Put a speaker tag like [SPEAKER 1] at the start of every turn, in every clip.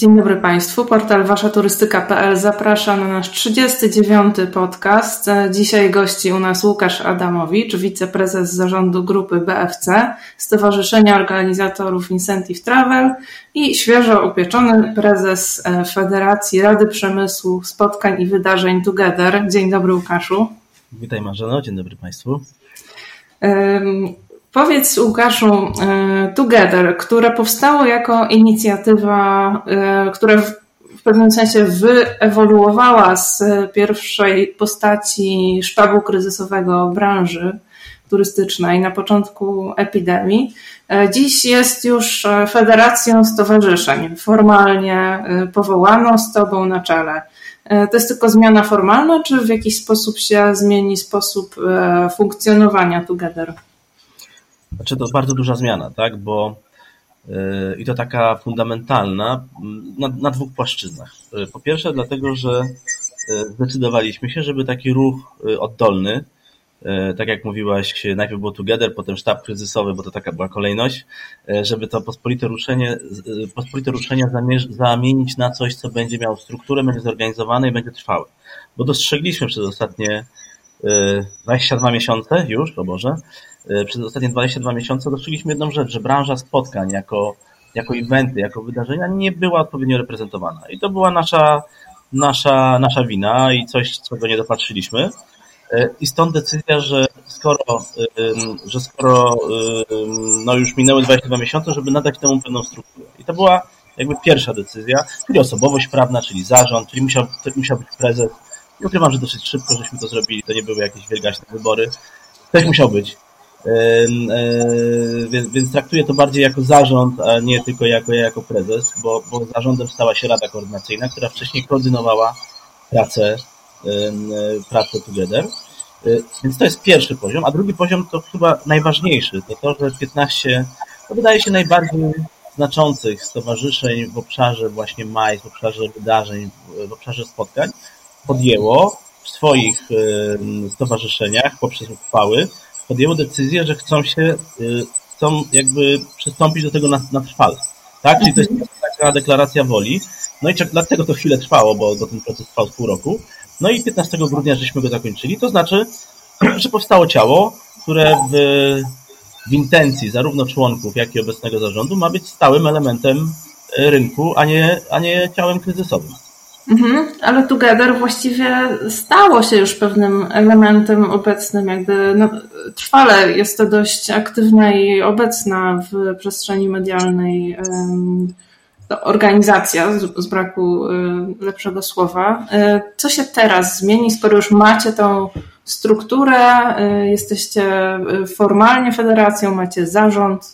[SPEAKER 1] Dzień dobry Państwu. Portal waszaturystyka.pl zaprasza na nasz 39. podcast. Dzisiaj gości u nas Łukasz Adamowicz, wiceprezes zarządu grupy BFC, Stowarzyszenia Organizatorów Incentive Travel i świeżo upieczony prezes e, Federacji Rady Przemysłu Spotkań i Wydarzeń Together. Dzień dobry Łukaszu.
[SPEAKER 2] Witaj Marzeno, dzień dobry Państwu.
[SPEAKER 1] Powiedz Łukaszu, e, Together, które powstało jako inicjatywa, e, która w pewnym sensie wyewoluowała z pierwszej postaci sztabu kryzysowego branży turystycznej na początku epidemii. E, dziś jest już federacją stowarzyszeń, formalnie powołaną z Tobą na czele. To jest tylko zmiana formalna, czy w jakiś sposób się zmieni sposób funkcjonowania Together?
[SPEAKER 2] Znaczy to bardzo duża zmiana, tak? Bo yy, i to taka fundamentalna na, na dwóch płaszczyznach. Yy, po pierwsze, dlatego, że yy, zdecydowaliśmy się, żeby taki ruch oddolny, tak jak mówiłaś, najpierw było Together, potem sztab kryzysowy, bo to taka była kolejność, żeby to pospolite ruszenie, pospolite ruszenie zamienić na coś, co będzie miało strukturę, będzie zorganizowane i będzie trwałe. Bo dostrzegliśmy przez ostatnie 22 miesiące już, o Boże, przez ostatnie 22 miesiące dostrzegliśmy jedną rzecz, że branża spotkań jako, jako eventy, jako wydarzenia nie była odpowiednio reprezentowana. I to była nasza, nasza, nasza wina i coś, czego nie dopatrzyliśmy. E, I stąd decyzja, że skoro, że skoro no już minęły 22 miesiące, żeby nadać temu pewną strukturę. I to była jakby pierwsza decyzja, czyli osobowość prawna, czyli zarząd, czyli musiał, musiał być prezes. Nie ukrywam, że dosyć szybko żeśmy to zrobili, to nie były jakieś wielgaśne wybory. Ktoś musiał być. E, więc, więc traktuję to bardziej jako zarząd, a nie tylko jako ja jako prezes, bo, bo zarządem stała się Rada Koordynacyjna, która wcześniej koordynowała pracę, pracę Together. E, więc to jest pierwszy poziom, a drugi poziom to chyba najważniejszy, to to, że 15, to wydaje się najbardziej znaczących stowarzyszeń w obszarze właśnie MAIS, w obszarze wydarzeń, w obszarze spotkań podjęło w swoich stowarzyszeniach poprzez uchwały podjęło decyzję, że chcą się, y, chcą jakby przystąpić do tego na, na trwale. Tak? Czyli to jest taka deklaracja woli. No i dlatego to chwilę trwało, bo, bo ten proces trwał pół roku. No i 15 grudnia żeśmy go zakończyli. To znaczy, że powstało ciało, które w, w intencji zarówno członków, jak i obecnego zarządu ma być stałym elementem rynku, a nie, a nie ciałem kryzysowym.
[SPEAKER 1] Mhm, ale Together właściwie stało się już pewnym elementem obecnym, jakby no, trwale jest to dość aktywna i obecna w przestrzeni medialnej um, organizacja, z, z braku um, lepszego słowa. Um, co się teraz zmieni, skoro już macie tą strukturę, jesteście formalnie federacją, macie zarząd,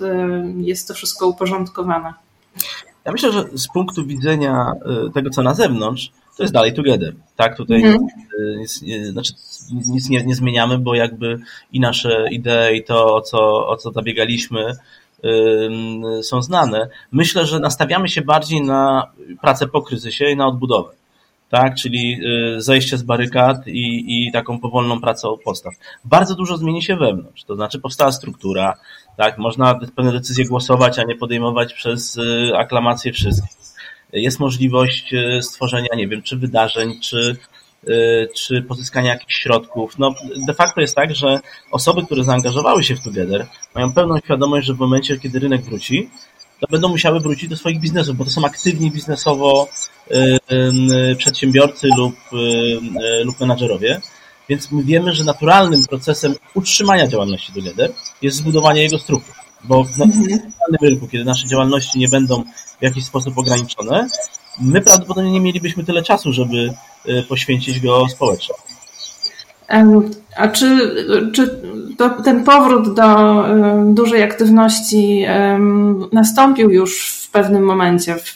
[SPEAKER 1] jest to wszystko uporządkowane?
[SPEAKER 2] Ja myślę, że z punktu widzenia y, tego, co na zewnątrz, to jest dalej together. Tak, tutaj mm. nic, znaczy, nic nie, nie, zmieniamy, bo jakby i nasze idee, i to, o co, o co zabiegaliśmy, są znane. Myślę, że nastawiamy się bardziej na pracę po kryzysie i na odbudowę tak, czyli y, zejście z barykad i, i taką powolną pracę od podstaw. Bardzo dużo zmieni się wewnątrz, to znaczy powstała struktura, tak, można pewne decyzje głosować, a nie podejmować przez y, aklamację wszystkich. Jest możliwość y, stworzenia, nie wiem, czy wydarzeń, czy, czy pozyskania jakichś środków. No, de facto jest tak, że osoby, które zaangażowały się w Together, mają pełną świadomość, że w momencie, kiedy rynek wróci, to będą musiały wrócić do swoich biznesów, bo to są aktywni biznesowo przedsiębiorcy lub, lub menadżerowie. Więc my wiemy, że naturalnym procesem utrzymania działalności Together jest zbudowanie jego struktur. Bo w naturalnym rynku, kiedy nasze działalności nie będą w jakiś sposób ograniczone, my prawdopodobnie nie mielibyśmy tyle czasu, żeby e, poświęcić go społecznie.
[SPEAKER 1] A czy, czy to, ten powrót do dużej aktywności nastąpił już w pewnym momencie w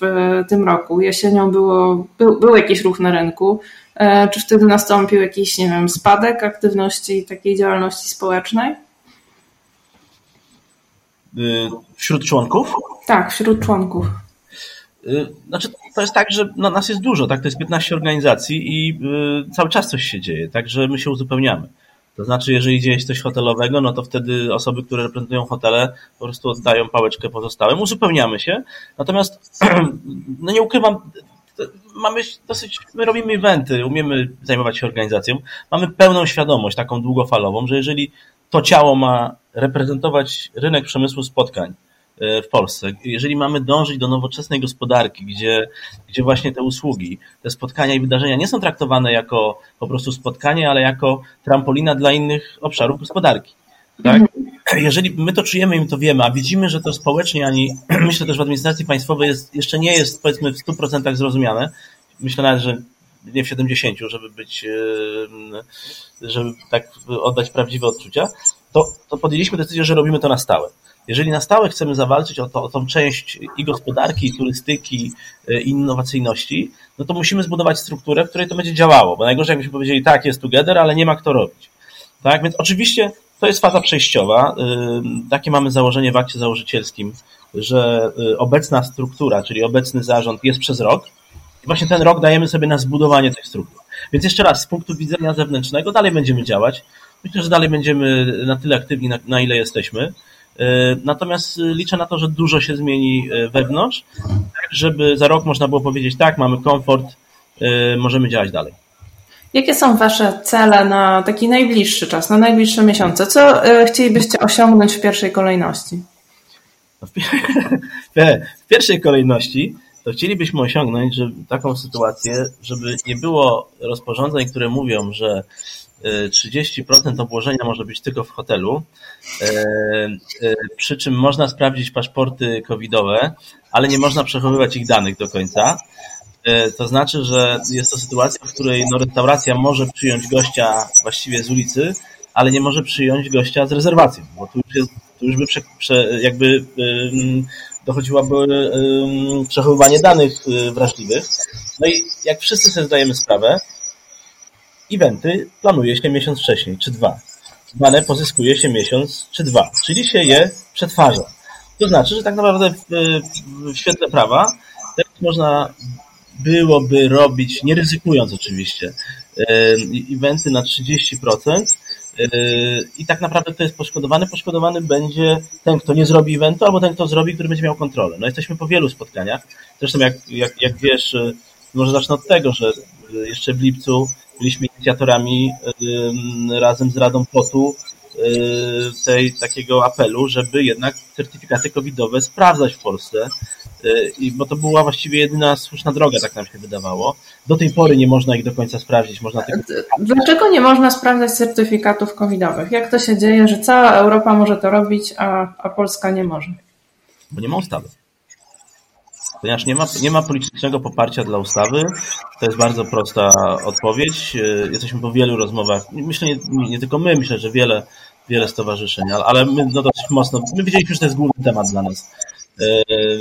[SPEAKER 1] tym roku? Jesienią było, był, był jakiś ruch na rynku. E, czy wtedy nastąpił jakiś, nie wiem, spadek aktywności takiej działalności społecznej?
[SPEAKER 2] Y, wśród członków?
[SPEAKER 1] Tak, wśród członków.
[SPEAKER 2] Y, znaczy, to jest tak, że no, nas jest dużo, tak? To jest 15 organizacji i y, cały czas coś się dzieje, także my się uzupełniamy. To znaczy, jeżeli dzieje się coś hotelowego, no to wtedy osoby, które reprezentują hotele, po prostu oddają pałeczkę pozostałym, uzupełniamy się. Natomiast, no nie ukrywam, mamy dosyć, my robimy eventy, umiemy zajmować się organizacją, mamy pełną świadomość, taką długofalową, że jeżeli to ciało ma reprezentować rynek przemysłu spotkań, E, w Polsce. Jeżeli mamy dążyć do nowoczesnej gospodarki, gdzie, gdzie właśnie te usługi, te spotkania i wydarzenia nie są traktowane jako po prostu spotkanie, ale jako trampolina dla innych obszarów gospodarki. Tak? Mhm. Jeżeli my to czujemy i my to wiemy, a widzimy, że to społecznie ani myślę też w administracji państwowej jest, jeszcze nie jest powiedzmy w 100% zrozumiane, myślę nawet, że nie w 70, żeby być, żeby tak oddać prawdziwe odczucia, to, to podjęliśmy decyzję, że robimy to na stałe. Jeżeli na stałe chcemy zawalczyć o, to, o tą część i gospodarki, i turystyki, e, i innowacyjności, no to musimy zbudować strukturę, w której to będzie działało, bo najgorzej jakbyśmy powiedzieli, tak, jest together, ale nie ma kto robić. Tak, więc oczywiście to jest faza przejściowa. Takie mamy założenie w akcie założycielskim, że e, obecna struktura, czyli obecny zarząd jest przez rok i właśnie ten rok dajemy sobie na zbudowanie tych struktur. Więc jeszcze raz, z punktu widzenia zewnętrznego dalej będziemy działać. Myślę, że dalej będziemy na tyle aktywni, na, na ile jesteśmy. E, natomiast liczę na to, że dużo się zmieni wewnątrz, tak żeby za rok można było powiedzieć, tak, mamy komfort, możemy działać dalej.
[SPEAKER 1] Jakie są Wasze cele na taki najbliższy czas, na najbliższe miesiące? Co chcielibyście osiągnąć w pierwszej kolejności?
[SPEAKER 2] No, w pierwszej kolejności to chcielibyśmy osiągnąć że taką sytuację, żeby nie było rozporządzeń, które mówią, że 30% obłożenia może być tylko w hotelu, e, e, przy czym można sprawdzić paszporty covidowe, ale nie można przechowywać ich danych do końca. E, to znaczy, że jest to sytuacja, w której no, restauracja może przyjąć gościa właściwie z ulicy, ale nie może przyjąć gościa z rezerwacją, bo tu już, jest, tu już by prze, prze, jakby dochodziłoby przechowywanie danych wrażliwych. No i jak wszyscy sobie zdajemy sprawę, eventy planuje się miesiąc wcześniej, czy dwa. Dane pozyskuje się miesiąc czy dwa, czyli się je przetwarza. To znaczy, że tak naprawdę w, w świetle prawa teraz można byłoby robić, nie ryzykując oczywiście, eventy na 30%, i tak naprawdę to jest poszkodowany. Poszkodowany będzie ten, kto nie zrobi eventu, albo ten, kto zrobi, który będzie miał kontrolę. No jesteśmy po wielu spotkaniach. Zresztą jak, jak, jak wiesz, może zacznę od tego, że jeszcze w lipcu byliśmy inicjatorami razem z Radą Potu tej, takiego apelu, żeby jednak certyfikaty covidowe sprawdzać w Polsce, i, bo to była właściwie jedyna słuszna droga, tak nam się wydawało. Do tej pory nie można ich do końca sprawdzić. Można tylko...
[SPEAKER 1] Dlaczego nie można sprawdzać certyfikatów covidowych? Jak to się dzieje, że cała Europa może to robić, a, a Polska nie może?
[SPEAKER 2] Bo nie ma ustawy ponieważ nie ma, nie ma politycznego poparcia dla ustawy. To jest bardzo prosta odpowiedź. Jesteśmy po wielu rozmowach, myślę nie, nie tylko my, myślę, że wiele, wiele stowarzyszeń, ale my no dosyć mocno, my wiedzieliśmy, że to jest główny temat dla nas.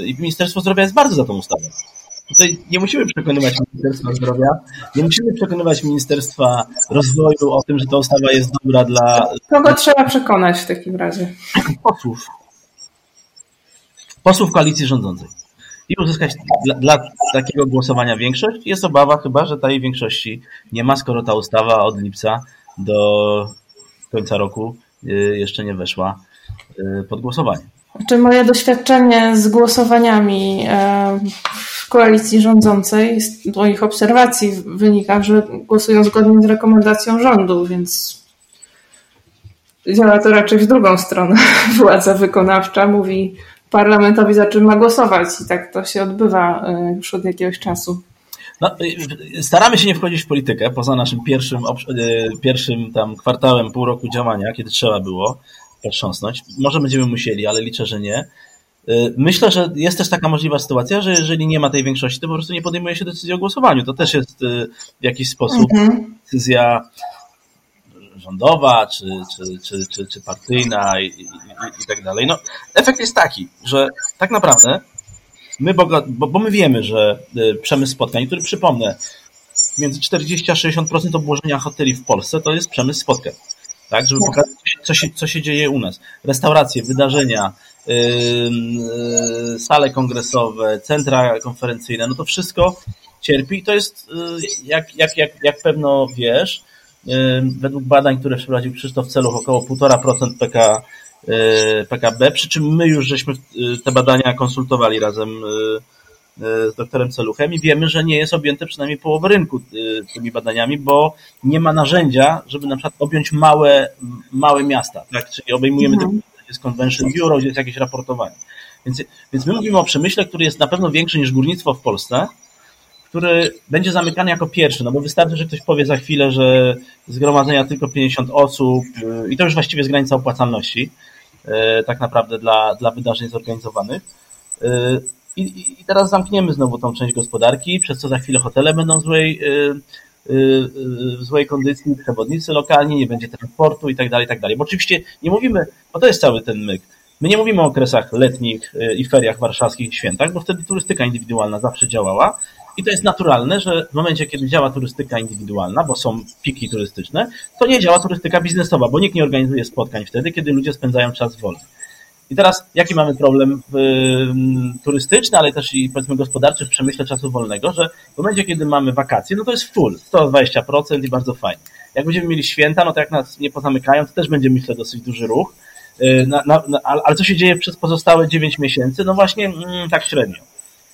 [SPEAKER 2] I Ministerstwo Zdrowia jest bardzo za tą ustawą. Tutaj nie musimy przekonywać Ministerstwa Zdrowia, nie musimy przekonywać Ministerstwa Rozwoju o tym, że ta ustawa jest dobra dla.
[SPEAKER 1] Kogo trzeba przekonać w takim razie?
[SPEAKER 2] Posłów. Posłów koalicji rządzącej i uzyskać dla, dla, takiego głosowania większość. Jest obawa chyba, że tej większości nie ma, skoro ta ustawa od lipca do końca roku y, jeszcze nie weszła y, pod głosowanie.
[SPEAKER 1] Czy moje doświadczenie z głosowaniami e, w koalicji rządzącej, z moich obserwacji wynika, że głosują zgodnie z rekomendacją rządu, więc działa to raczej w drugą stronę. Władza wykonawcza mówi parlamentowi za czym ma głosować i tak to się odbywa e, już od jakiegoś czasu.
[SPEAKER 2] No, y, staramy się nie wchodzić w politykę poza naszym pierwszym, y, pierwszym tam kwartałem, pół roku działania, kiedy trzeba było potrząsnąć. Może będziemy musieli, ale liczę, że nie. Y, myślę, że jest też taka możliwa sytuacja, że jeżeli nie ma tej większości, to po prostu nie podejmuje się decyzji o głosowaniu. To też jest w jakiś sposób mhm. decyzja rządowa, czy, czy, czy, czy, czy partyjna i, i, i, tak dalej. No, efekt jest taki, że tak naprawdę my, bo, bo my wiemy, że y, przemysł spotkań, który przypomnę, między 40 a 60% obłożenia hoteli w Polsce to jest przemysł spotkań. Tak, żeby tak. pokazać, co się, co się dzieje u nas. Restauracje, wydarzenia, yy, yy, sale kongresowe, centra konferencyjne, no to wszystko cierpi i to jest, yy, jak, jak, jak, jak pewno wiesz, według badań, które przeprowadził Krzysztof Celuch, około 1,5% PK, PKB, przy czym my już żeśmy te badania konsultowali razem z doktorem Celuchem i wiemy, że nie jest objęte przynajmniej połowę rynku tymi badaniami, bo nie ma narzędzia, żeby na przykład objąć małe, małe miasta, tak? Czyli obejmujemy mhm. tylko, jest convention bureau, gdzie jest jakieś raportowanie. Więc, więc my mówimy o przemyśle, który jest na pewno większy niż górnictwo w Polsce, który będzie zamykany jako pierwszy, no bo wystarczy, że ktoś powie za chwilę, że zgromadzenia tylko 50 osób i to już właściwie jest granica opłacalności e, tak naprawdę dla, dla wydarzeń zorganizowanych. I, I teraz zamkniemy znowu tą część gospodarki, przez co za chwilę hotele będą w złej, e, w złej kondycji, przewodnicy lokalni, nie będzie transportu i tak dalej, i tak dalej. Bo oczywiście nie mówimy, bo to jest cały ten myk. My nie mówimy o okresach letnich i feriach warszawskich świętach, bo wtedy turystyka indywidualna zawsze działała, i to jest naturalne, że w momencie, kiedy działa turystyka indywidualna, bo są piki turystyczne, to nie działa turystyka biznesowa, bo nikt nie organizuje spotkań wtedy, kiedy ludzie spędzają czas wolny. I teraz jaki mamy problem turystyczny, ale też i powiedzmy gospodarczy w przemyśle czasu wolnego, że w momencie, kiedy mamy wakacje, no to jest full, 120% i bardzo fajnie. Jak będziemy mieli święta, no to jak nas nie pozamykają, to też będzie myślę dosyć duży ruch. Y, na, na, na, ale co się dzieje przez pozostałe 9 miesięcy? No właśnie mm, tak średnio.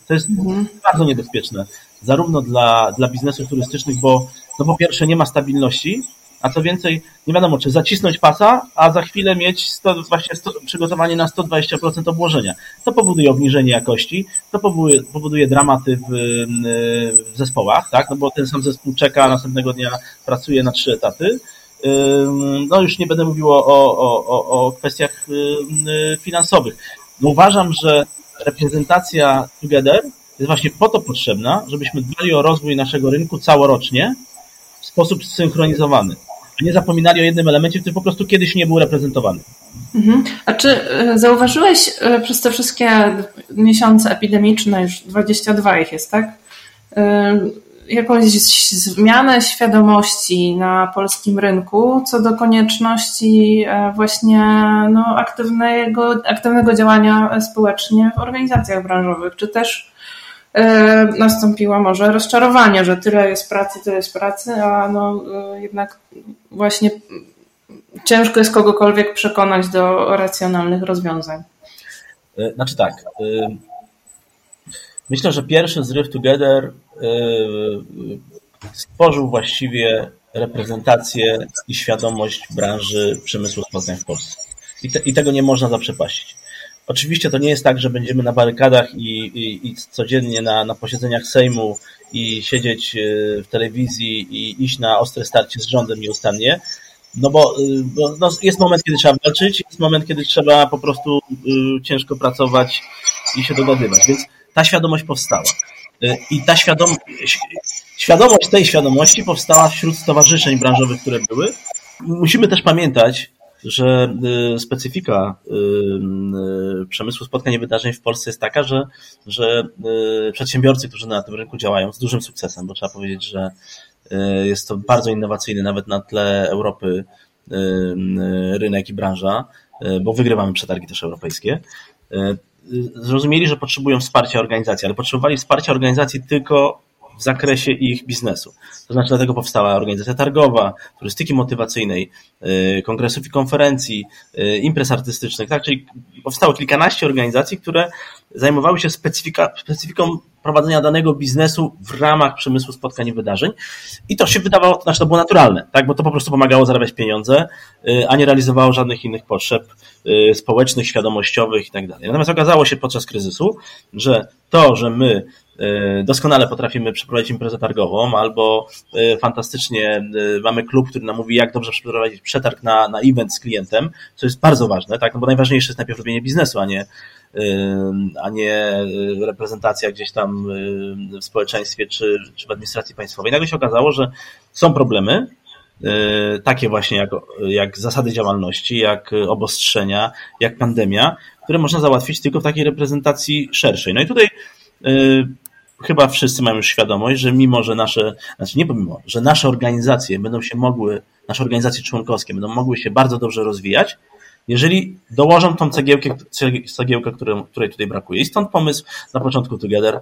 [SPEAKER 2] To jest mhm. bardzo niebezpieczne, zarówno dla, dla biznesów turystycznych, bo no po pierwsze nie ma stabilności, a co więcej, nie wiadomo, czy zacisnąć pasa, a za chwilę mieć 100, właśnie 100, przygotowanie na 120% obłożenia. To powoduje obniżenie jakości, to powoduje, powoduje dramaty w, w zespołach, tak? No bo ten sam zespół czeka, następnego dnia pracuje na trzy etaty. No już nie będę mówił o, o, o, o kwestiach finansowych. No uważam, że reprezentacja Together jest właśnie po to potrzebna, żebyśmy dbali o rozwój naszego rynku całorocznie w sposób zsynchronizowany. Nie zapominali o jednym elemencie, który po prostu kiedyś nie był reprezentowany.
[SPEAKER 1] Mhm. A czy e, zauważyłeś e, przez te wszystkie miesiące epidemiczne, już 22 ich jest, tak? E, jakąś zmianę świadomości na polskim rynku co do konieczności właśnie no, aktywnego, aktywnego działania społecznie w organizacjach branżowych, czy też nastąpiło może rozczarowanie, że tyle jest pracy, tyle jest pracy, a no e, jednak właśnie ciężko jest kogokolwiek przekonać do racjonalnych rozwiązań.
[SPEAKER 2] Znaczy tak, Myślę, że pierwszy zryw Together stworzył właściwie reprezentację i świadomość branży przemysłu spotkań w Polsce. I, te, I, tego nie można zaprzepaścić. Oczywiście to nie jest tak, że będziemy na barykadach i, i, i codziennie na, na posiedzeniach Sejmu i siedzieć y, w telewizji i iść na ostre starcie z rządem nieustannie, no bo, y, bo no jest moment, kiedy trzeba walczyć, jest moment, kiedy trzeba po prostu y, ciężko pracować i się dogadywać. Więc ta świadomość powstała. I ta świadom świadomość tej świadomości powstała wśród stowarzyszeń branżowych, które były. Musimy też pamiętać, że y, specyfika y, przemysłu spotkań i wydarzeń w Polsce jest taka, że, że przedsiębiorcy, którzy na tym rynku działają z dużym sukcesem, bo trzeba powiedzieć, że jest to bardzo innowacyjny nawet na tle Europy rynek i branża, bo wygrywamy przetargi też europejskie. Zrozumieli, że potrzebują wsparcia organizacji, ale potrzebowali wsparcia organizacji tylko w zakresie ich biznesu. To znaczy dlatego powstała organizacja targowa, turystyki motywacyjnej, y, kongresów i konferencji, y, imprez artystycznych, tak? Czyli powstało kilkanaście organizacji, które zajmowały się specyfika, specyfiką prowadzenia danego biznesu w ramach przemysłu spotkań i wydarzeń. I to się wydawało, to znaczy to było naturalne, tak? Bo to po prostu pomagało zarabiać pieniądze, y, a nie realizowało żadnych innych potrzeb społecznych, świadomościowych i tak dalej. Natomiast okazało się podczas kryzysu, że to, że my E, doskonale potrafimy przeprowadzić imprezę targową, albo fantastycznie mamy klub, który nam mówi, jak dobrze przeprowadzić przetarg na, na event z klientem, co jest bardzo ważne, tak? No bo najważniejsze jest najpierw robienie biznesu, a nie, a nie reprezentacja gdzieś tam w społeczeństwie czy, czy w administracji państwowej. Nagle się okazało, że są problemy, takie właśnie jak, jak zasady działalności, jak obostrzenia, jak pandemia, które można załatwić tylko w takiej reprezentacji szerszej. No i tutaj chyba wszyscy mają już świadomość, że mimo, że nasze, znaczy nie pomimo, że nasze organizacje będą się mogły, nasze organizacje członkowskie będą mogły się bardzo dobrze rozwijać, jeżeli dołożą tą cegiełkę, cegiełkę której tutaj brakuje. I stąd pomysł na początku Together,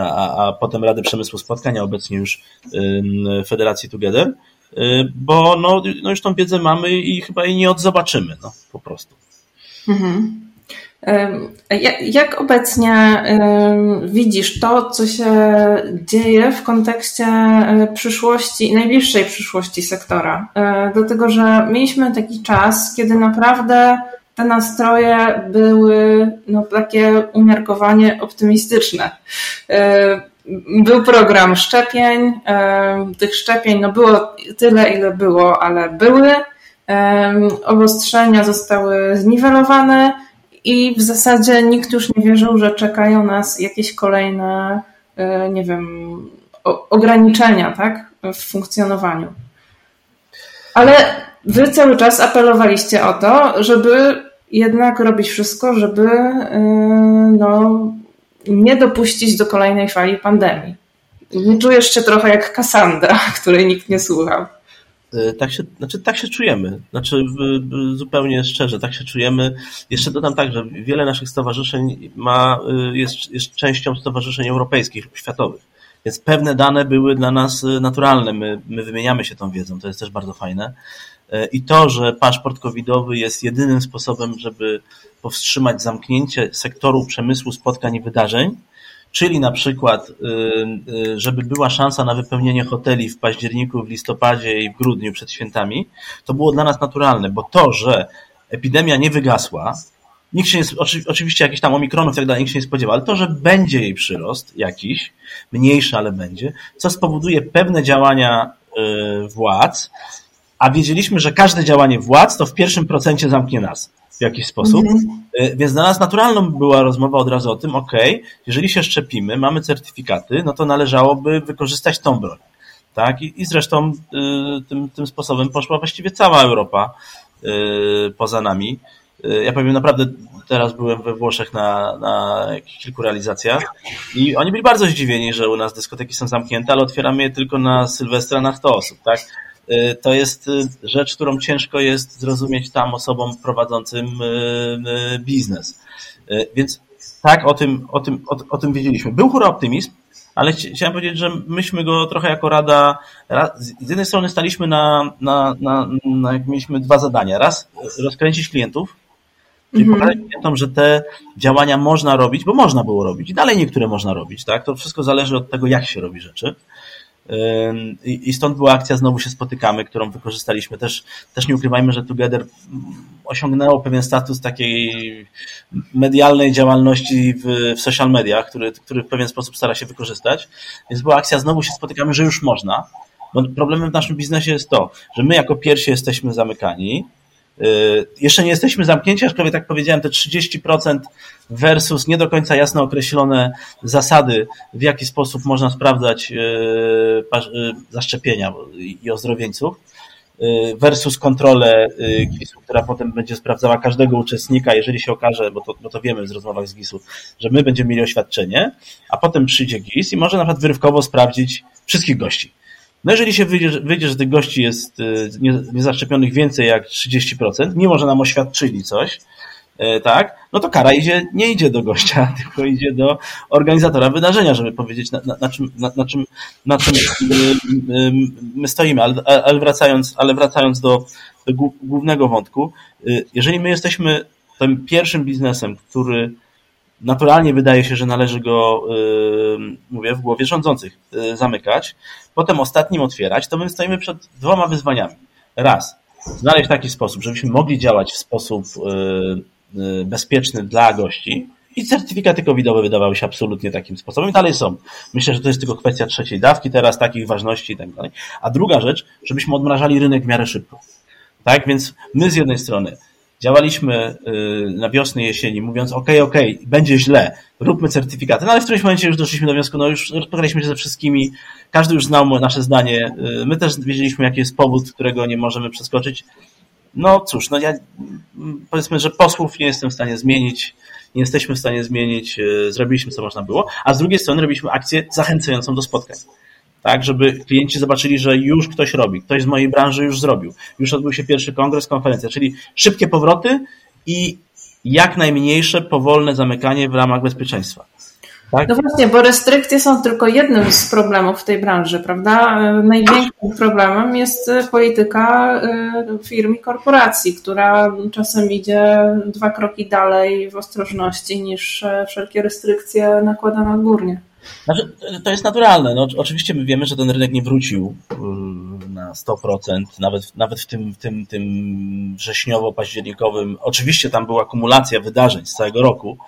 [SPEAKER 2] a, a potem Rady Przemysłu Spotkań, a obecnie już Federacji Together, bo no, no już tą wiedzę mamy i chyba jej nie odzobaczymy, no po prostu. Mhm.
[SPEAKER 1] Jak obecnie widzisz to, co się dzieje w kontekście e, przyszłości, najbliższej przyszłości sektora? E, dlatego, że mieliśmy taki czas, kiedy naprawdę te nastroje były no, takie umiarkowanie optymistyczne. E, był program szczepień, tych szczepień no, było tyle, ile było, ale były. Obostrzenia zostały zniwelowane i w zasadzie nikt już nie wierzył, że czekają nas jakieś kolejne, e, nie wiem, ograniczenia, tak, w funkcjonowaniu. Ale wy cały czas apelowaliście o to, żeby jednak robić wszystko, żeby e, no, nie dopuścić do kolejnej fali pandemii. Nie czujesz się trochę jak Kassandra, której nikt nie słuchał.
[SPEAKER 2] E, tak się, znaczy, tak się czujemy. Znaczy, zupełnie szczerze, tak się czujemy. Jeszcze dodam tak, że wiele naszych stowarzyszeń ma, e, jest, jest częścią stowarzyszeń europejskich, światowych. Więc pewne dane były dla nas e, naturalne. My, my wymieniamy się tą wiedzą, to jest też bardzo fajne. I to, że paszport covidowy jest jedynym sposobem, żeby powstrzymać zamknięcie sektoru przemysłu, spotkań i wydarzeń, czyli na przykład, y, y, żeby była szansa na wypełnienie hoteli w październiku, w listopadzie i w grudniu przed świętami, to było dla nas naturalne, bo to, że epidemia nie wygasła, nikt się nie, oczywiście jakiś tam omikronów i tak dalej, nikt się nie spodziewa, ale to, że będzie jej przyrost jakiś, mniejszy, ale będzie, co spowoduje pewne działania y, władz, a wiedzieliśmy, że każde działanie władz to w pierwszym procencie zamknie nas w jakiś sposób. Mhm. Y, więc dla nas naturalną była rozmowa od razu o tym, ok, jeżeli się szczepimy, mamy certyfikaty, no to należałoby wykorzystać tą broń. Tak? I, i zresztą y, tym, tym sposobem poszła właściwie cała Europa y, poza nami. Ja powiem naprawdę, teraz byłem we Włoszech na, na kilku realizacjach i oni byli bardzo zdziwieni, że u nas dyskoteki są zamknięte, ale otwieramy je tylko na Sylwestra na 100 osób, tak? Y, to jest y, rzecz, którą ciężko jest zrozumieć tam osobom prowadzącym y, biznes. Więc tak, o tym, o tym, o, o tym wiedzieliśmy. Był hura optymizm, ale chciałem powiedzieć, że myśmy go trochę jako rada, z jednej strony staliśmy na, na, na, na jak mieliśmy dwa zadania. Raz rozkręcić klientów, czyli -hmm. pokazać klientom, że te działania można robić, bo można było robić i dalej niektóre można robić, tak? To wszystko zależy od tego, jak się robi rzeczy. I stąd była akcja Znowu się spotykamy, którą wykorzystaliśmy. Też, też nie ukrywajmy, że Together osiągnęło pewien status takiej medialnej działalności w, w social mediach, który, który w pewien sposób stara się wykorzystać. Więc była akcja Znowu się spotykamy, że już można. Bo problemem w naszym biznesie jest to, że my jako pierwsi jesteśmy zamykani, jeszcze nie jesteśmy zamknięci, aczkolwiek tak powiedziałem, te 30% versus nie do końca jasno określone zasady, w jaki sposób można sprawdzać y, y, zaszczepienia i ozdrowieńców versus kontrolę GIS-u, która potem będzie sprawdzała każdego uczestnika, jeżeli się okaże, bo to, bo to wiemy z rozmowach z GIS-u, że my będziemy mieli oświadczenie, a potem przyjdzie GIS i może na przykład wyrywkowo sprawdzić wszystkich gości. No jeżeli się wyjdzie, wyjdzie że tych gości jest y, niezaszczepionych więcej jak 30%, mimo że nam oświadczyli coś, y, tak, no to kara idzie, nie idzie do gościa, tylko idzie do organizatora wydarzenia, żeby powiedzieć na, na, na czym, na, na, czym, na czym y, my stoimy. Ale, ale wracając, ale wracając do, do głównego wątku, jeżeli my jesteśmy tym pierwszym biznesem, który naturalnie wydaje się, że należy go, mówię, w głowie rządzących zamykać, potem ostatnim otwierać, to my stoimy przed dwoma wyzwaniami. Raz, znaleźć taki sposób, żebyśmy mogli działać w sposób y, y, bezpieczny dla gości i certyfikaty covidowe wydawały się absolutnie takim sposobem i dalej są. Myślę, że to jest tylko kwestia trzeciej dawki teraz, takich ważności i tak dalej. A druga rzecz, żebyśmy odmrażali rynek w miarę szybko. Tak, więc my z jednej strony działaliśmy y, na wiosnę, jesieni, mówiąc ok, ok, będzie źle, róbmy certyfikaty, no ale w którymś momencie już doszliśmy do wniosku, no już rozmawialiśmy się ze wszystkimi, każdy już znał nasze zdanie, y, my też wiedzieliśmy, jaki jest powód, którego nie możemy przeskoczyć. No cóż, no ja powiedzmy, że posłów nie jestem w stanie zmienić, nie jesteśmy w stanie zmienić, y, zrobiliśmy co można było, a z drugiej strony robiliśmy akcję zachęcającą do spotkań tak, żeby klienci zobaczyli, że już ktoś robi, ktoś z mojej branży już zrobił, już odbył się pierwszy kongres, konferencja, czyli szybkie powroty i jak najmniejsze powolne zamykanie w ramach bezpieczeństwa.
[SPEAKER 1] Tak? No właśnie, bo restrykcje są tylko jednym z problemów w tej branży, prawda? Największym problemem jest polityka y, firm i korporacji, która czasem idzie dwa kroki dalej w ostrożności niż e, wszelkie restrykcje nakładane odgórnie.
[SPEAKER 2] Znaczy, to jest naturalne. No, oczywiście my wiemy, że ten rynek nie wrócił y, na 100%, nawet, nawet w tym, tym, tym wrześniowo-październikowym. Oczywiście tam była akumulacja wydarzeń z całego roku,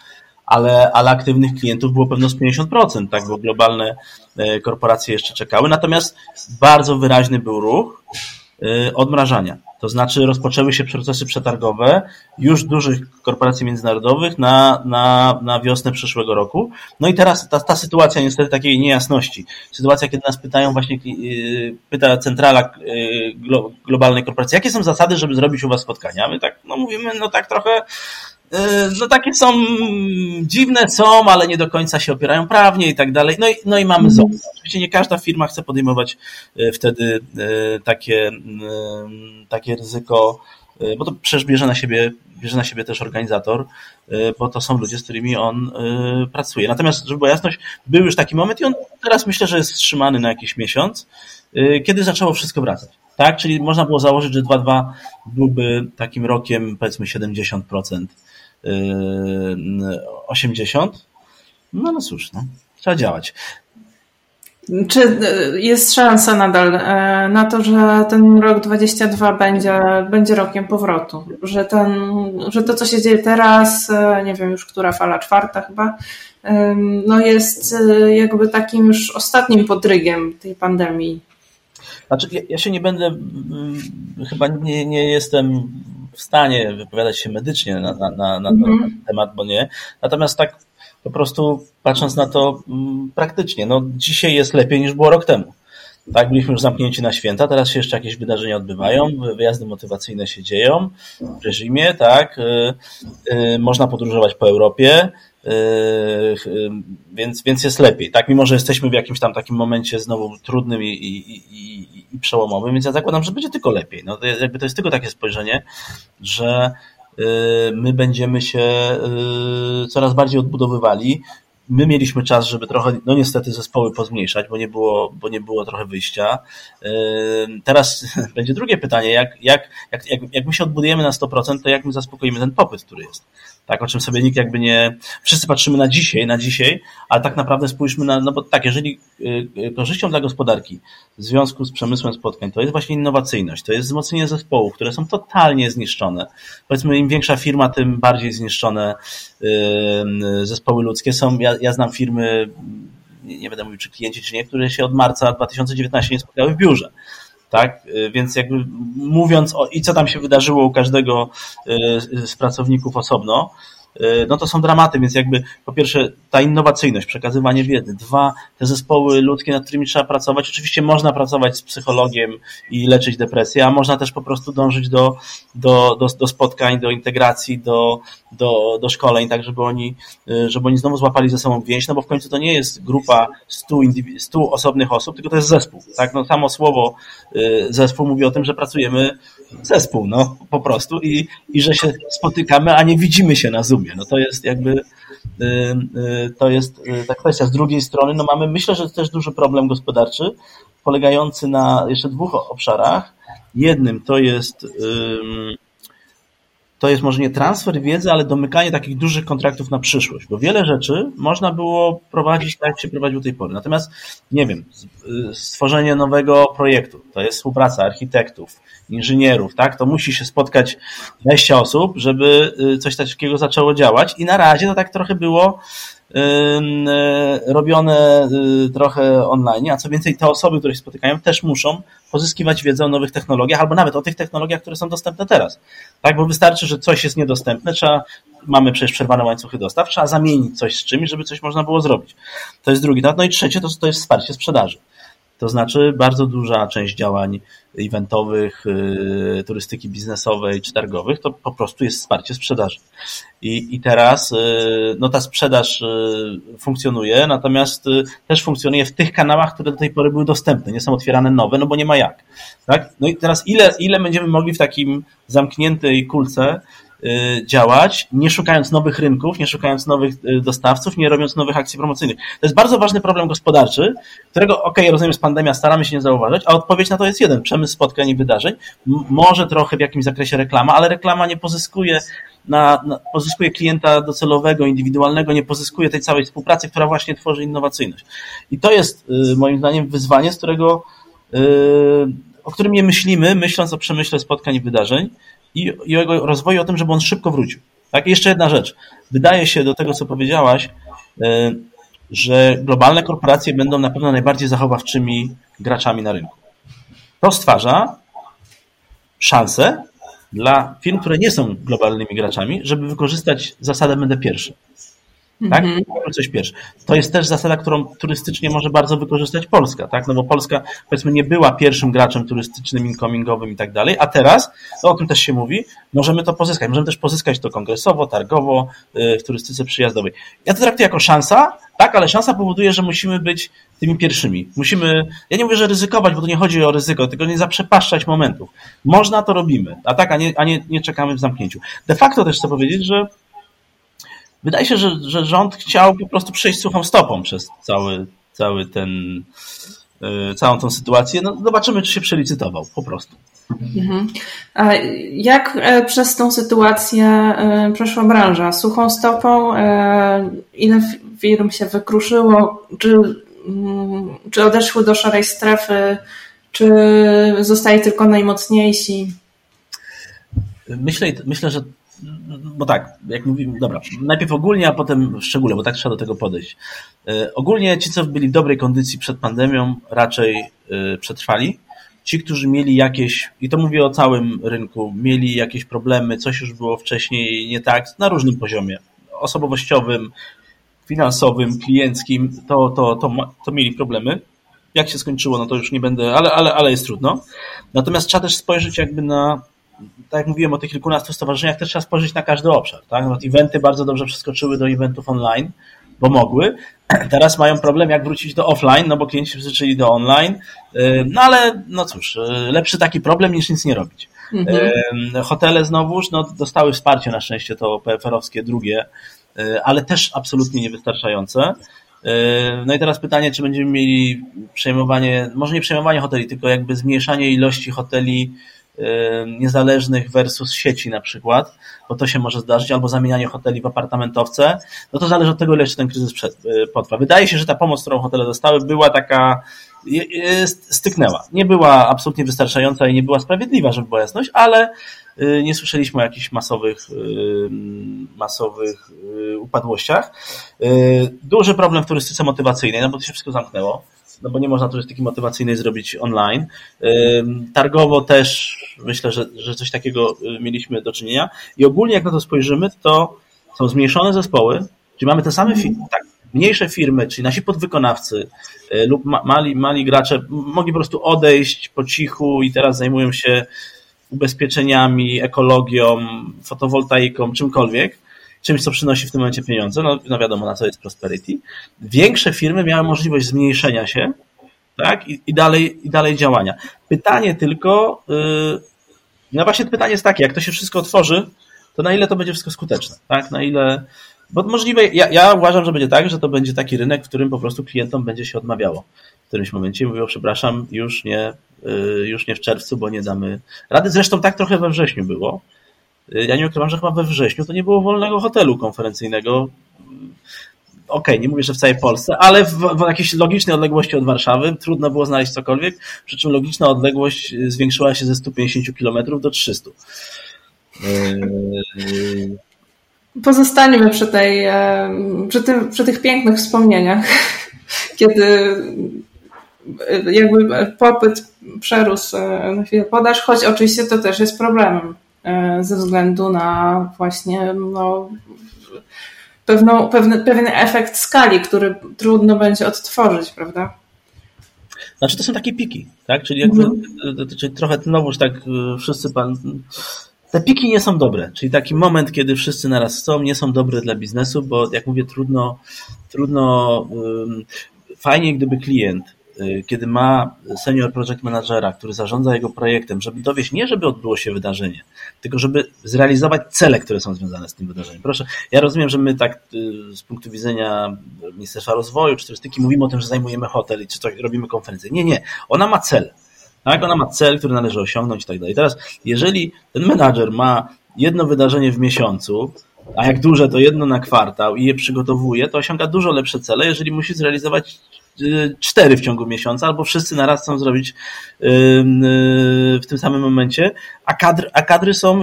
[SPEAKER 2] ale, ale aktywnych klientów było pewno z 50%, tak, bo globalne e, korporacje jeszcze czekały. Natomiast bardzo wyraźny był ruch e, odmrażania. To znaczy rozpoczęły się procesy przetargowe już dużych korporacji międzynarodowych na, na, na wiosnę przyszłego roku. No i teraz ta, ta sytuacja niestety takiej niejasności. Sytuacja, kiedy nas pytają właśnie, e, pyta centrala globalnej korporacji, jakie są zasady, żeby zrobić u was spotkania? My tak, no mówimy, no tak trochę no takie są dziwne są, ale nie do końca się opierają prawnie i tak dalej. No i, no i mamy ZOP. Oczywiście nie każda firma chce podejmować e, wtedy e, takie, takie ryzyko, bo to przecież bierze na siebie, bierze na siebie też organizator, bo to są ludzie, z którymi on pracuje. Natomiast, żeby była jasność, był już taki moment i on teraz myślę, że jest wstrzymany na jakiś miesiąc, kiedy zaczęło wszystko wracać. Tak, czyli można było założyć, że 2.2 byłby takim rokiem powiedzmy 70% 80. Yy, no no cóż, no, trzeba działać.
[SPEAKER 1] Czy jest szansa nadal yy, na to, że ten rok 22 będzie, będzie rokiem powrotu? Że, ten, że to, co się dzieje teraz, nie wiem już, która fala, czwarta chyba, no jest jakby takim już ostatnim podrygiem tej pandemii.
[SPEAKER 2] Znaczy, ja, ja się nie będę, mm, chyba nie, nie jestem w stanie wypowiadać się medycznie na, na, na, na mhm. ten temat, bo nie. Natomiast tak po prostu patrząc na to mm, praktycznie, no dzisiaj jest lepiej niż było rok temu. Tak, byliśmy już zamknięci na święta, teraz się jeszcze jakieś wydarzenia odbywają, wyjazdy motywacyjne się dzieją w reżimie, tak, yy, yy, można podróżować po Europie, yy, więc, więc jest lepiej, tak, mimo że jesteśmy w jakimś tam takim momencie znowu trudnym i, i, i, i przełomowym, więc ja zakładam, że będzie tylko lepiej. No, to jest, jakby to jest tylko takie spojrzenie, że y, my będziemy się y, coraz bardziej odbudowywali. My mieliśmy czas, żeby trochę, no niestety, zespoły pozmniejszać, bo nie było, bo nie było trochę wyjścia. Y, teraz będzie drugie pytanie, jak, jak, jak, jak my się odbudujemy na 100%, to jak my zaspokoimy ten popyt, który jest tak, o czym sobie nikt jakby nie, wszyscy patrzymy na dzisiaj, na dzisiaj, ale tak naprawdę spójrzmy na, no bo tak, jeżeli y, y, korzyścią dla gospodarki w związku z przemysłem spotkań to jest właśnie innowacyjność, to jest wzmocnienie zespołów, które są totalnie zniszczone. Powiedzmy, im większa firma, tym bardziej zniszczone zespoły ludzkie są. Ja, ja znam firmy, nie, nie będę mówił czy klienci, czy nie, które się od marca 2019 nie spotkały w biurze tak? Więc jakby mówiąc o i co tam się wydarzyło u każdego y, z pracowników osobno, y, no to są dramaty, więc jakby po pierwsze ta innowacyjność, przekazywanie wiedzy, dwa, te zespoły ludzkie, nad którymi trzeba pracować. Oczywiście można pracować z psychologiem i leczyć depresję, a można też po prostu dążyć do, do, do, do spotkań, do integracji, do, do, do szkoleń, tak żeby oni, y, żeby oni znowu złapali ze sobą więź, no bo w końcu to nie jest grupa stu, stu osobnych osób, tylko to jest zespół. Tak? No, samo słowo y, zespół mówi o tym, że pracujemy zespół, no po prostu i, i że się spotykamy, a nie widzimy się na No to jest jakby y, to jest ta kwestia. Z drugiej strony, no mamy, myślę, że też duży problem gospodarczy, polegający na jeszcze dwóch obszarach. Jednym to jest to jest może nie transfer wiedzy, ale domykanie takich dużych kontraktów na przyszłość, bo wiele rzeczy można było prowadzić tak, jak się prowadził do tej pory. Natomiast, nie wiem, stworzenie nowego projektu, to jest współpraca architektów, inżynierów, tak, to musi się spotkać 20 osób, żeby y, coś takiego zaczęło działać. I na razie to tak trochę było E, robione y, trochę online, a co więcej, te osoby, które się spotykają, też muszą pozyskiwać wiedzę o nowych technologiach, albo nawet o tych technologiach, które są dostępne teraz. Tak, bo wystarczy, że coś jest niedostępne, trzeba, mamy przecież przerwane łańcuchy dostaw, trzeba zamienić coś z czymś, żeby coś można było zrobić. To jest drugi temat. No i trzecie to, to jest wsparcie sprzedaży. To znaczy bardzo duża część działań eventowych, y, turystyki biznesowej czy targowych, to po prostu jest wsparcie sprzedaży. I, i teraz y, no ta sprzedaż y, funkcjonuje, natomiast też funkcjonuje w tych kanałach, które do tej pory były dostępne, nie są otwierane nowe, no bo nie ma jak. Tak? No i teraz ile, ile będziemy mogli w takim zamkniętej kulce działać, nie szukając nowych rynków, nie szukając nowych y, dostawców, nie robiąc nowych akcji promocyjnych. To jest bardzo ważny problem gospodarczy, którego, ok, rozumiem, jest pandemia, staramy się nie zauważyć, a odpowiedź na to jest jeden, przemysł spotkań i wydarzeń. Może trochę w jakimś zakresie reklama, ale reklama nie pozyskuje na, na, pozyskuje klienta docelowego, indywidualnego, nie pozyskuje tej całej współpracy, która właśnie tworzy innowacyjność. I to jest moim zdaniem wyzwanie, z którego o którym nie myślimy, myśląc o przemyśle spotkań i wydarzeń i, jego rozwoju, o tym, żeby on szybko wrócił. Tak, I jeszcze jedna rzecz. Wydaje się do tego, co powiedziałaś, e, że globalne korporacje będą na pewno najbardziej zachowawczymi graczami na rynku. To stwarza szansę dla firm, które nie są globalnymi graczami, żeby wykorzystać zasadę będę pierwszy. Tak? -hmm. Coś pierwsze. To jest też zasada, którą turystycznie może bardzo wykorzystać Polska, tak? No bo Polska, powiedzmy, nie była pierwszym graczem turystycznym, incomingowym i tak dalej, a teraz, no o tym też się mówi, możemy to pozyskać. Możemy też pozyskać to kongresowo, targowo, yy, w turystyce przyjazdowej. Ja to traktuję jako szansa, tak, ale szansa powoduje, że musimy być tymi pierwszymi. Musimy, ja nie mówię, że ryzykować, bo to nie chodzi o ryzyko, tylko nie zaprzepaszczać momentów. Można, to robimy, a tak, a nie, a nie, nie czekamy w zamknięciu. De facto też chcę powiedzieć, że wydaje się, że, że rząd chciał po prostu przejść suchą stopą przez cały, cały ten, yy, całą tą sytuację. No, zobaczymy, czy się przelicytował, po prostu. Mhm.
[SPEAKER 1] A jak e, przez tą sytuację e, przeszła branża? Suchą stopą? E, ile firm się wykruszyło? Czy, mm, czy odeszły do szarej strefy? Czy zostali tylko najmocniejsi?
[SPEAKER 2] Myślę, myślę, że bo tak, jak mówimy, dobra, najpierw ogólnie, a potem w szczególe, bo tak trzeba do tego podejść. E, ogólnie ci, co byli w dobrej kondycji przed pandemią, raczej e, przetrwali. Ci, którzy mieli jakieś, i to mówię o całym rynku, mieli jakieś problemy, coś już było wcześniej nie tak, na różnym poziomie, osobowościowym, finansowym, klienckim, to, to, to, to mieli problemy. Jak się skończyło, no to już nie będę, ale, ale, ale jest trudno. Natomiast trzeba też spojrzeć jakby na tak jak mówiłem o tych kilkunastu stowarzyszeniach, też trzeba spojrzeć na każdy obszar. Tak? No, eventy bardzo dobrze przeskoczyły do eventów online, bo mogły. Teraz mają problem, jak wrócić do offline, no bo klienci przyzwyczaili do online. No ale no cóż, lepszy taki problem niż nic nie robić. Mhm. Hotele znowuż no, dostały wsparcie na szczęście to PFR-owskie drugie, ale też absolutnie niewystarczające. No i teraz pytanie, czy będziemy mieli przejmowanie, może nie przejmowanie hoteli, tylko jakby zmniejszanie ilości hoteli niezależnych versus sieci na przykład, bo to się może zdarzyć, albo zamienianie hoteli w apartamentowce, no to zależy od tego, ile jeszcze ten kryzys y, potrwa. Wydaje się, że ta pomoc, którą hotele dostały, była taka, styknęła. Nie była absolutnie wystarczająca i nie była sprawiedliwa, żeby była jasność, ale y, nie słyszeliśmy o jakichś masowych, masowych upadłościach. Duży problem w turystyce motywacyjnej, no bo to się wszystko zamknęło no bo nie można turystyki motywacyjnej zrobić online. Targowo też myślę, że, że coś takiego y, mieliśmy do czynienia. I ogólnie jak na to spojrzymy, to są zmniejszone zespoły, czyli mamy te same firmy, tak, mniejsze firmy, czyli nasi podwykonawcy y, lub mali, mali gracze mogli po prostu odejść po cichu i teraz zajmują się ubezpieczeniami, ekologią, fotowoltaiką, czymkolwiek czymś, co przynosi w tym momencie pieniądze, no, no wiadomo na co jest prosperity. Większe firmy miały możliwość zmniejszenia się, tak, i, i, dalej, i dalej działania. Pytanie tylko, yy, no właśnie pytanie jest takie, jak to się wszystko otworzy, to na ile to będzie wszystko skuteczne, tak, na ile, bo możliwe, ja, ja uważam, że będzie tak, że to będzie taki rynek, w którym po prostu klientom będzie się odmawiało w którymś momencie mówią, przepraszam, już nie, yy, już nie w czerwcu, bo nie damy rady. Zresztą tak trochę we wrześniu było, ja nie ukrywam, że chyba we wrześniu to nie było wolnego hotelu konferencyjnego. Okej, okay, nie mówię, że w całej Polsce, ale w, w jakiejś logicznej odległości od Warszawy trudno było znaleźć cokolwiek, przy czym logiczna odległość zwiększyła się ze 150 km do 300.
[SPEAKER 1] Yy... Pozostaniemy przy, tej, e, przy, tym, przy tych pięknych wspomnieniach, kiedy e, jakby popyt przerósł e, na chwilę podaż, choć oczywiście to też jest problemem. E, ze względu na właśnie no, pewną, pewny, pewien efekt skali, który trudno będzie odtworzyć, prawda?
[SPEAKER 2] Znaczy to są takie piki, tak? Czyli jakby, mhm. czyli trochę znowuż tak e, wszyscy pan... Te piki nie są dobre, czyli taki moment, kiedy wszyscy naraz chcą, nie są dobre dla biznesu, bo jak mówię, trudno, trudno, fajnie gdyby klient kiedy ma senior project managera, który zarządza jego projektem, żeby dowieść, nie żeby odbyło się wydarzenie, tylko żeby zrealizować cele, które są związane z tym wydarzeniem. Proszę, ja rozumiem, że my tak y, z punktu widzenia Ministerstwa Rozwoju czy turystyki mówimy o tym, że zajmujemy hotel i czy to robimy konferencję. Nie, nie. Ona ma cel. Tak? Ona ma cel, który należy osiągnąć i tak dalej. Teraz, jeżeli ten menadżer ma jedno wydarzenie w miesiącu, a jak duże to jedno na kwartał i je przygotowuje, to osiąga dużo lepsze cele, jeżeli musi zrealizować y, cztery w ciągu miesiąca, albo wszyscy naraz chcą zrobić y, y, w tym samym momencie, a, kadr, a kadry są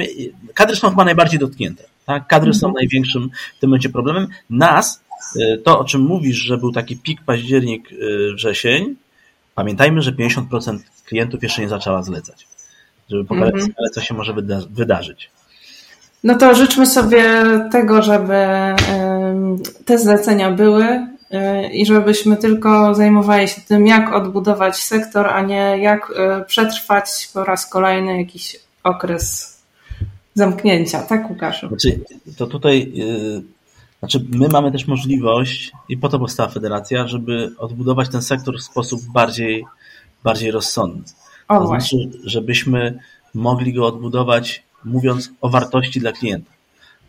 [SPEAKER 2] kadry są chyba najbardziej dotknięte. Tak? Kadry są mhm. największym w tym momencie problemem. Nas, to o czym mówisz, że był taki pik październik, wrzesień, pamiętajmy, że 50% klientów jeszcze nie zaczęła zlecać, żeby pokazać, mm -hmm. co się może wyda wydarzyć.
[SPEAKER 1] No to życzmy sobie tego, żeby te zlecenia były y, i żebyśmy tylko zajmowali się tym, jak odbudować sektor, a nie jak y, przetrwać po raz kolejny jakiś okres zamknięcia, tak Łukaszu?
[SPEAKER 2] Znaczy, to tutaj, y, znaczy my mamy też możliwość i po to powstała federacja, żeby odbudować ten sektor w sposób bardziej, bardziej rozsądny. O, to znaczy, żebyśmy mogli go odbudować mówiąc o wartości dla klienta,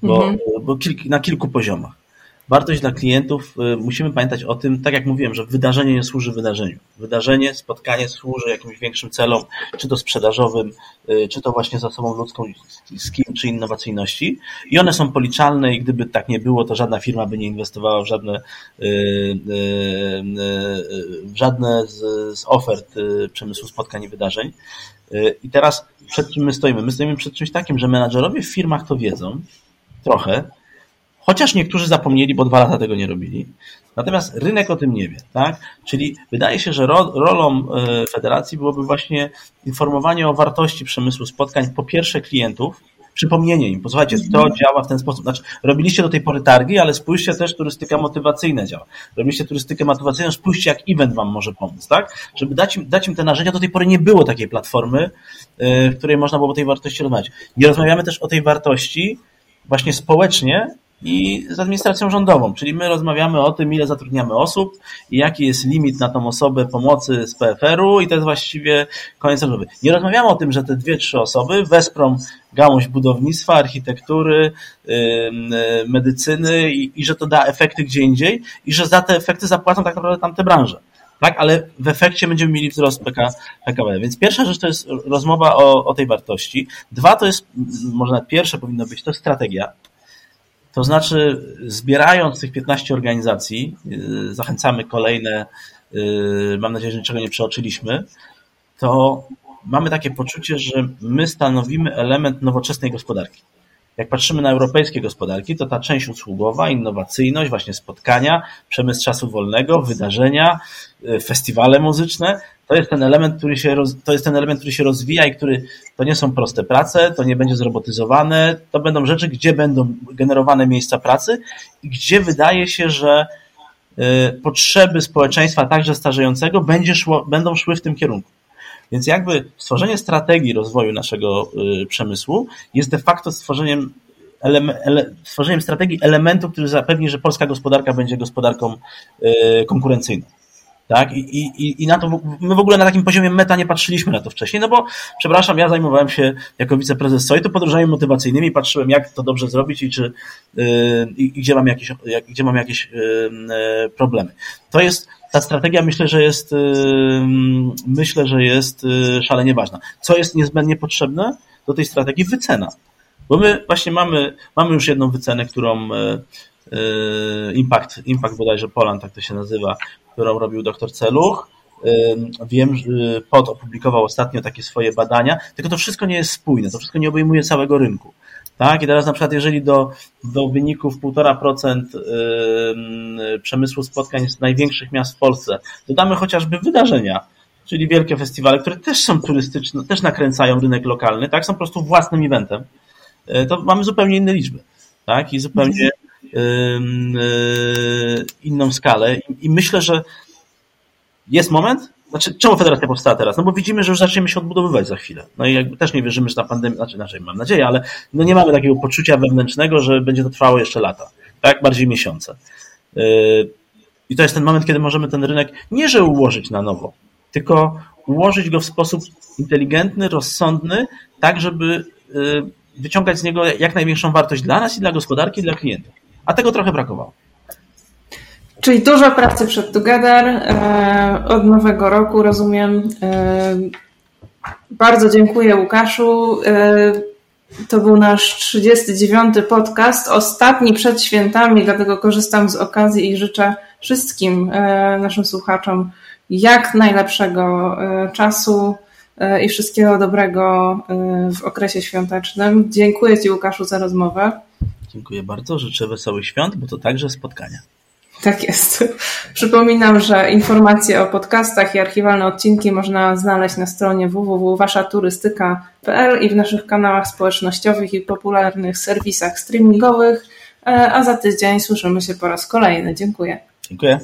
[SPEAKER 2] bo, mhm. bo na kilku poziomach. Wartość dla klientów, y, musimy pamiętać o tym, tak jak mówiłem, że wydarzenie nie służy wydarzeniu. Wydarzenie, spotkanie służy jakimś większym celom, czy to sprzedażowym, y, czy to właśnie zasobą ludzką, skim, czy innowacyjności. I one są policzalne i gdyby tak nie było, to żadna firma by nie inwestowała w żadne, y, w żadne z, z ofert przemysłu spotkań i wydarzeń. I teraz przed czym my stoimy? My stoimy przed czymś takim, że menadżerowie w firmach to wiedzą trochę, chociaż niektórzy zapomnieli, bo dwa lata tego nie robili. Natomiast rynek o tym nie wie, tak? Czyli wydaje się, że ro, rolą e, federacji byłoby właśnie informowanie o wartości przemysłu spotkań po pierwsze klientów, przypomnienie im, posłuchajcie, to mhm. działa w ten sposób. Znaczy, robiliście do tej pory targi, ale spójrzcie też, turystyka motywacyjna działa. Robiliście turystykę motywacyjną, spójrzcie, jak event wam może pomóc, tak? Żeby dać im, dać im te narzędzia, do tej pory nie było takiej platformy, yy, w której można było o tej wartości rozmawiać. Nie rozmawiamy też o tej wartości właśnie społecznie, i z administracją rządową, czyli my rozmawiamy o tym, ile zatrudniamy osób i jaki jest limit na tą osobę pomocy z PFR-u i to jest właściwie koniec rozmowy. Nie rozmawiamy o tym, że te dwie, trzy osoby wesprą gałąź budownictwa, architektury, yy, medycyny i, i że to da efekty gdzie indziej i że za te efekty zapłacą tak naprawdę tamte branże. Tak, ale w efekcie będziemy mieli wzrost PK, PKB. Więc pierwsza rzecz to jest rozmowa o, o tej wartości. Dwa to jest, może nawet pierwsze powinno być, to strategia. To znaczy, zbierając tych 15 organizacji, y, zachęcamy kolejne, y, mam nadzieję, że niczego nie przeoczyliśmy, to mamy takie poczucie, że my stanowimy element nowoczesnej gospodarki. Jak patrzymy na europejskie gospodarki, to ta część usługowa, innowacyjność, właśnie spotkania, przemysł czasu wolnego, wydarzenia, y, festiwale muzyczne, to jest ten element, który się, to jest ten element, który się rozwija i który to nie są proste prace, to nie będzie zrobotyzowane, to będą rzeczy, gdzie będą generowane miejsca pracy i gdzie wydaje się, że y, potrzeby społeczeństwa, także starzejącego, będzie szło, będą szły w tym kierunku. Więc jakby stworzenie strategii rozwoju naszego y, przemysłu jest de facto stworzeniem, ele, stworzeniem strategii elementu, który zapewni, że polska gospodarka będzie gospodarką y, konkurencyjną. Tak? I, i, I na to my w ogóle na takim poziomie meta nie patrzyliśmy na to wcześniej, no bo przepraszam, ja zajmowałem się jako wiceprezes SOI to podróżami motywacyjnymi, patrzyłem jak to dobrze zrobić i czy yy, i gdzie mam jakieś, jak, gdzie mam jakieś yy, problemy. To jest ta strategia myślę, że jest yy, myślę, że jest yy, szalenie ważna. Co jest niezbędnie potrzebne do tej strategii? Wycena. Bo my właśnie mamy, mamy już jedną wycenę, którą yy, Impact, Impact bodajże Poland, tak to się nazywa, którą robił dr Celuch. Wiem, że POT opublikował ostatnio takie swoje badania, tylko to wszystko nie jest spójne, to wszystko nie obejmuje całego rynku. Tak? I teraz na przykład jeżeli do, do wyników 1,5% przemysłu spotkań z największych miast w Polsce dodamy chociażby wydarzenia, czyli wielkie festiwale, które też są turystyczne, też nakręcają rynek lokalny, tak? są po prostu własnym eventem, to mamy zupełnie inne liczby. Tak? I zupełnie Y, inną skalę i myślę, że jest moment, znaczy, czemu federacja powstała teraz? No bo widzimy, że już zaczniemy się odbudowywać za chwilę. No i jakby też nie wierzymy, że ta pandemia, znaczy inaczej mam nadzieję, ale no nie mamy takiego poczucia wewnętrznego, że będzie to trwało jeszcze lata. Tak? Bardziej miesiące. Y, I to jest ten moment, kiedy możemy ten rynek nie że ułożyć na nowo, tylko ułożyć go w sposób inteligentny, rozsądny, tak żeby y, wyciągać z niego jak największą wartość dla nas i dla gospodarki, i dla klientów. A tego trochę brakowało.
[SPEAKER 1] Czyli dużo pracy przed Together e, od nowego roku, rozumiem. E, bardzo dziękuję Łukaszu. E, to był nasz 39. podcast, ostatni przed świętami, dlatego korzystam z okazji i życzę wszystkim naszym słuchaczom jak najlepszego czasu i wszystkiego dobrego w okresie świątecznym. Dziękuję Ci, Łukaszu, za rozmowę.
[SPEAKER 2] Dziękuję bardzo. Życzę wesołych świąt, bo to także spotkania.
[SPEAKER 1] Tak jest. Przypominam, że informacje o podcastach i archiwalne odcinki można znaleźć na stronie www.waszaturystyka.pl i w naszych kanałach społecznościowych i popularnych serwisach streamingowych. E, a za tydzień słyszymy się po raz kolejny. Dziękuję.
[SPEAKER 2] Dziękuję.